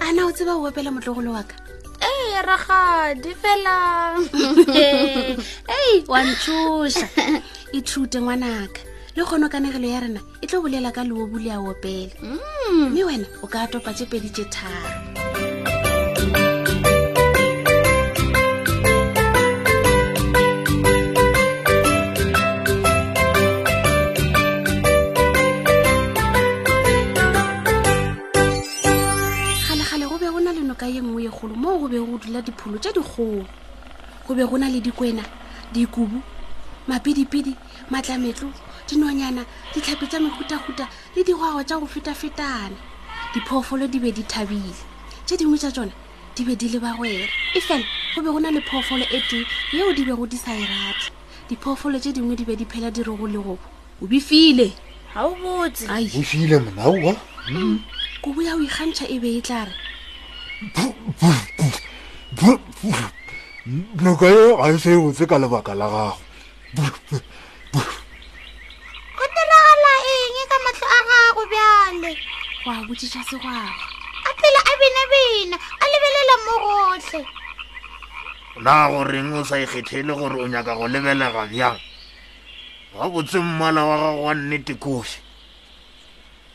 a na o tseba o opela motlogolo wa ka ee ragadi fela ei wa ntšoša ithute ngwanaka le kgono kanegelo ya rena e tlo bolela ka leobule a opela mm. mme wena o ka topa tse pedi tse tharo kgalekgale go be go na le noka ye nngwe ye kgolo moo go be go dula dipholo tše dikgolo go be go na le dikwena dikubu mapidipidi matlametlo dinonyana ditlhapi tša mehutahuta le digwago tša go fetafetana diphoofolo di be di thabile tše dingwe tša tsona di be di le bagwera e fela go be go na le phoofolo e tee yeo di bego di sa e rate diphoofolo tše dingwe di be di phela di re go legobo o bifile ga o botse ai o file monaoa kobo ya o ikgantšha e be e tla re noka ye ga e se e botse ka lebaka la gago go diragala eng ka matlho a gago bjale go a botsiša segwago a phela a binabina a lebelela mo gotlhe na goreng o sa ikgethele gore o nyaka go lebelega bjang Wa botse mmala wa gago wa nnete kofi.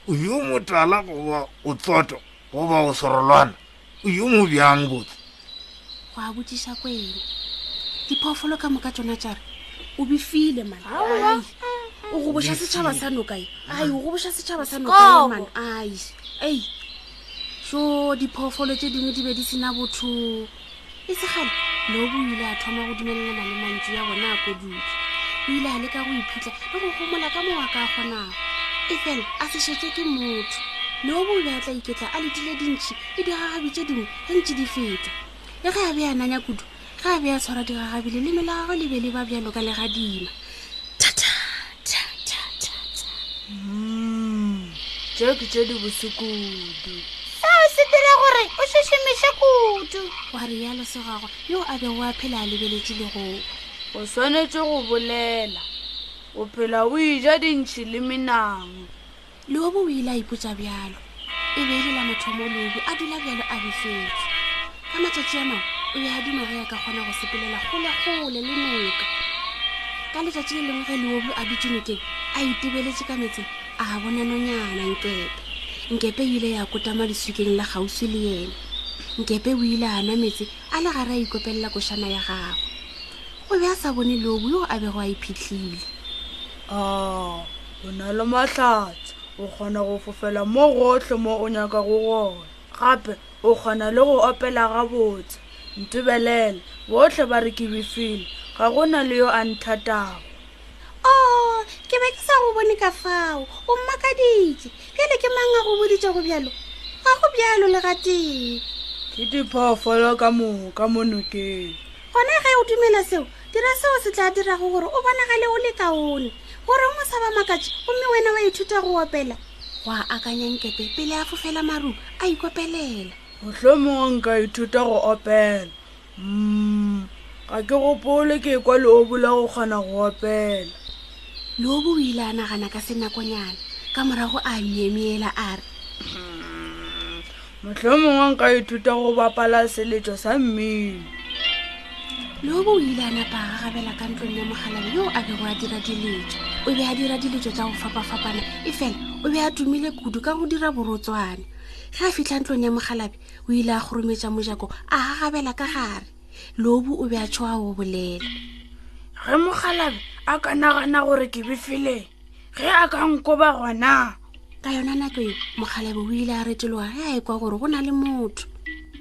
O yo motala goba o tloto goba o sorolwana. O yo mo bjang botse. Go a botšiša ko eng. Diphoofolo ka moka tsona tša re o bifile man. Ai. O go boša setšhaba sa noka e. Ai, o go boša setšhaba sa noka e man. Ai. Ei. Sho diphoofolo tše dingwe di be di sena botho. e segale lobo o ile a thoma go dumelelana le mantšu ya gona a kodutse o ile a leka go iphutla le go gomola ka mo wa ka kgonago e fela a sešetse ke motho lobo o be a tla iketla a letile dintšhi le digagabi tše dingwe ge ntši di feta le ge a be a nanya kudu ge a be a tshwara digagabile le mela gagwe le be le ba bjalo ka legadima tšeo ke tše di bosekudu seo se dire gore o šešomiše kudu wa rialo segagwa yo a bego a phela a lebeletše legoo o swanetše go bolela o phela o eja dintšhi le menamo Leobu o ile a ipotša bjalo. E be e le la mathomo Leobu a dula bjalo a befetše. Ka matšatši a mangwe o be a duma ge a ka kgona go sepelela kgolekgole le noka. Ka letšatši le lengwe ge Leobu a dutše nokeng a itebeletše ka metseng, a bona nonyana Nkepe. Nkepe e ile ya kotama leswikeng la kgauswi le yena. Nkepe o ile a nwa metse a le gare a ikopelela košana ya gagwe. O be a sa bone Leobu yo a bego a iphihlile. A o na le mahlatse, o kgona go fofela mo gohle mo o nyakago gona. Gape o kgona le go opela gabotse. Ntebelela, bohle ba re ke befile, ga go na le yo a nthatago. O, ke be ke sa go bone ka fao, o mmakaditše. Bjale ke mang a go boditšego bjalo? Ga go bjalo le gatee. Ke diphoofolo ka moka mo nokeng. Gona ge o dumela seo, dira seo se tla dirago gore o bonagale o le kaone gore o mosa ba makatše gomme wena wa ithuta go opela go a akanyankepe pele a fofela maru a ikopelela gotlho mongwe nka ithuta go opela mm, ga ke gopole ke kwa leobu la go kgona go opela leobu o ile a nagana ka senakonyana ka morago a myemyela a re mohlomongwe nka ithuta go bapala seletšo sa mmino lobo o ile a napa a gagabela ka ntlong ya mogalabe yoo a bego a dira diletšo o be a dira diletšo tša go fapafapana e fela o be a tumile kudu ka go dira borotswana ge a fitlha ntlong ya mogalabe o ile a kgorometša mojako a gagabela ka gare lobo o be a tšhoa go bolela ge mogalabe a ka nagana gore ke befeleng ge a ka nkoba gona ka yona nako e mokgalebo o ile a reteloga ge a ekwa gore go na le motho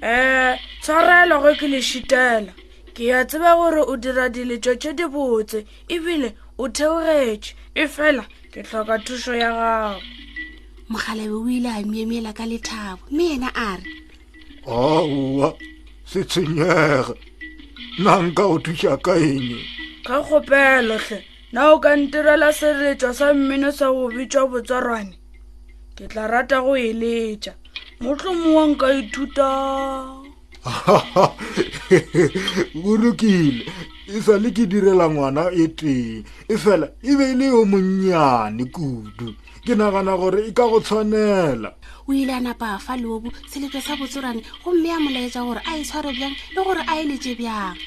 um tshwarelo ge ke lešitela ke ya tseba gore o dira diletšo tše dibotse ebile o theogetše e fela ke tlhoka thušo ya gago mokgalebe o ile a miemela ka lethabo mme yena a re aowa se tshenyege na nka go thuša ka eng ka kgopelotlhe na o ka ntirela seletšwa sa mmino sa go bitšwa botswarwane ke tla rata go e letša motlhomo wa nka ithuta go lokile e sa le ke direla ngwana e tee e fela e be e le yo monnyane kudu ke nagana gore e ka go tshwanela o ile a napa fa leobu selepe sa botsorane gomme a molaetsa gore a e tshware bjang le gore a eletse bjang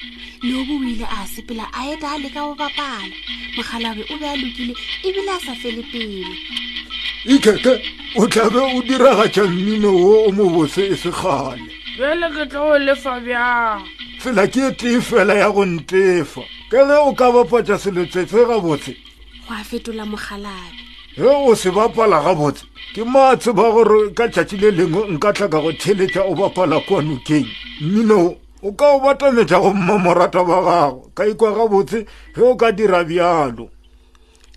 leobu o ile a sepela a eta a leka go bapala mogalabe o be a lokile ebile a sa fele pele ikeke o tlabe o diragatša mmino wo o mobose e segale bjale ke tla o lefa bjang tsela ke e tee fela ya go ntefa ka ge o ka bapatša selotse se gabotse go a fetola mogalabe ge o se bapala gabotse ke matshe ba gore ka tšatši le lengwe nka tla ka go theletša o bapala kua nokeng mmino o ka o batametša go mma morata ba gago ka ikwa gabotse ge o ka dira bjalo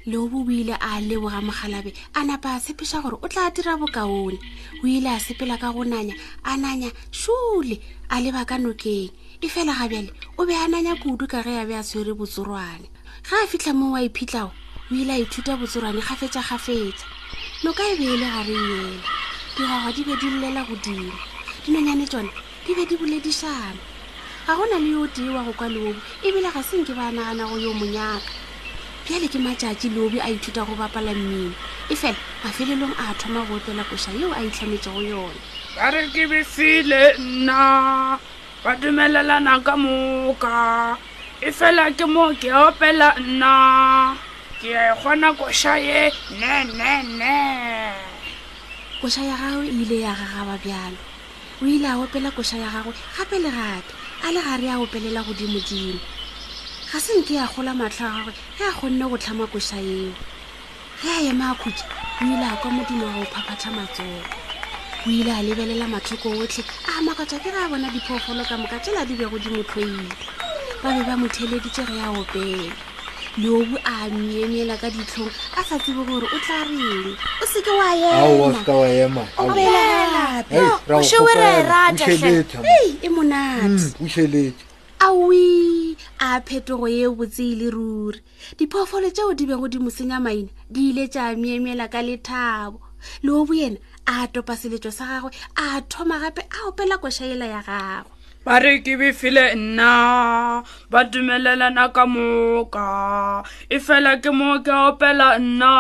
leobo o ile a leboga mogalabe a napa a tshepiša gore o tla dira bokaone o ile a sepela ka go nanya a nanya šule a leba ka nokeng e fela ga bjale o be a nanya kudu ka ge a be a tshwere botsorwane ga a fitlha mo wa iphitlao o ile a ithuta botsorwane gafetsa gafetsa noka e be e le gare yela digwagwa di be di llela godimo dinonyane tsone di be di boledišana ga go na le yo tee wa go kwa leobi ebile ga senke ba nagana go yo monyaka bjale ke matšatši leobi a ithuta go bapala mmino e fela mafelelong a thoma go opela koša yeo a itlhametse go yone ba re ke befile nna ba dumelelana ka moka e fela ke mo ke opela nna ke a e kgona koša ye ne ne ne koša ya gagwe e ile ya gagaba bjalo o ile a opela koša ya gagwe gape le gape a le gare a opelela godimodimo ga se nke ya gola matlho a gagwe ge a kgonne go tlhama koša eo ge a ema a khutša o ile a kwa modimo wa go phaphatha matsogo o ile a lebelela mathoko otlhe a makatša ke ge a bona diphoofolo ka moka tšela di bego di motlhoile ba be ba motheleditše ge a opela leobu a myemyela ka ditlhong a sa tsebe gore o tla reng o seke wa emae monate awi a phetogo e botsee le ruri diphoofolo tšeo di bego di mo senya maina di ile tša myemyela ka lethabo leobo yena a topa seletšo sa gagwe a thoma gape a opela košaela ya gagwe ba re ke befile nna ba dumelelana ka moka e fela ke mo ke opela nna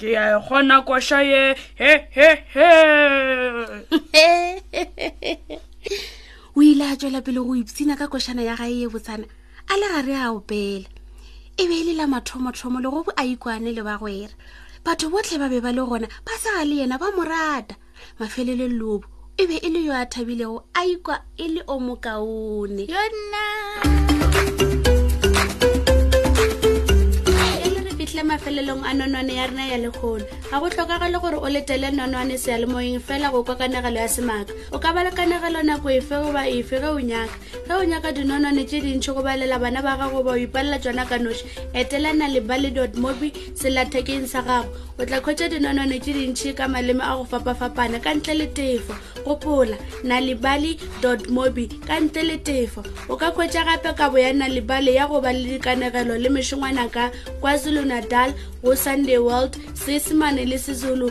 ke ya e kgona koša ye he he he o ile a tšwela pele go ipsina ka košana ya gae ye botsana a le ga re a opela e be e le la mathomothomo le go bo a ikwane le bagwera batho botlhe ba be ba le gona ba sa ga le yena ba mo rata mafelelong lobo e be e le yo a thabilego a ikwa e le o mokaone yona fitlhe mafelelong a nonwane ya rena ya lekgolo ga go tlhokagale gore o letele nonwane sealemoyeng fela go kwa kanegelo ya semaka o ka ba le kanegelo nako efe goba efe ge o nyaka ge o nyaka dinonwane tše dintšhi go balela bana ba gago ba o ipalela tsona ka noši etelana le bale dot mobi selathekeng sa gago o tla kgwetsa dinonwane tše dintšhi ka maleme a go fapafapana ka ntle le tefo gopola na libali dot mobi ka ntle le tefo o ka kgwetsa gape kabo ya na libali ya go ba le dikanegelo le mešongwana ka kwazulu natal go sunday world seesemane le sezulu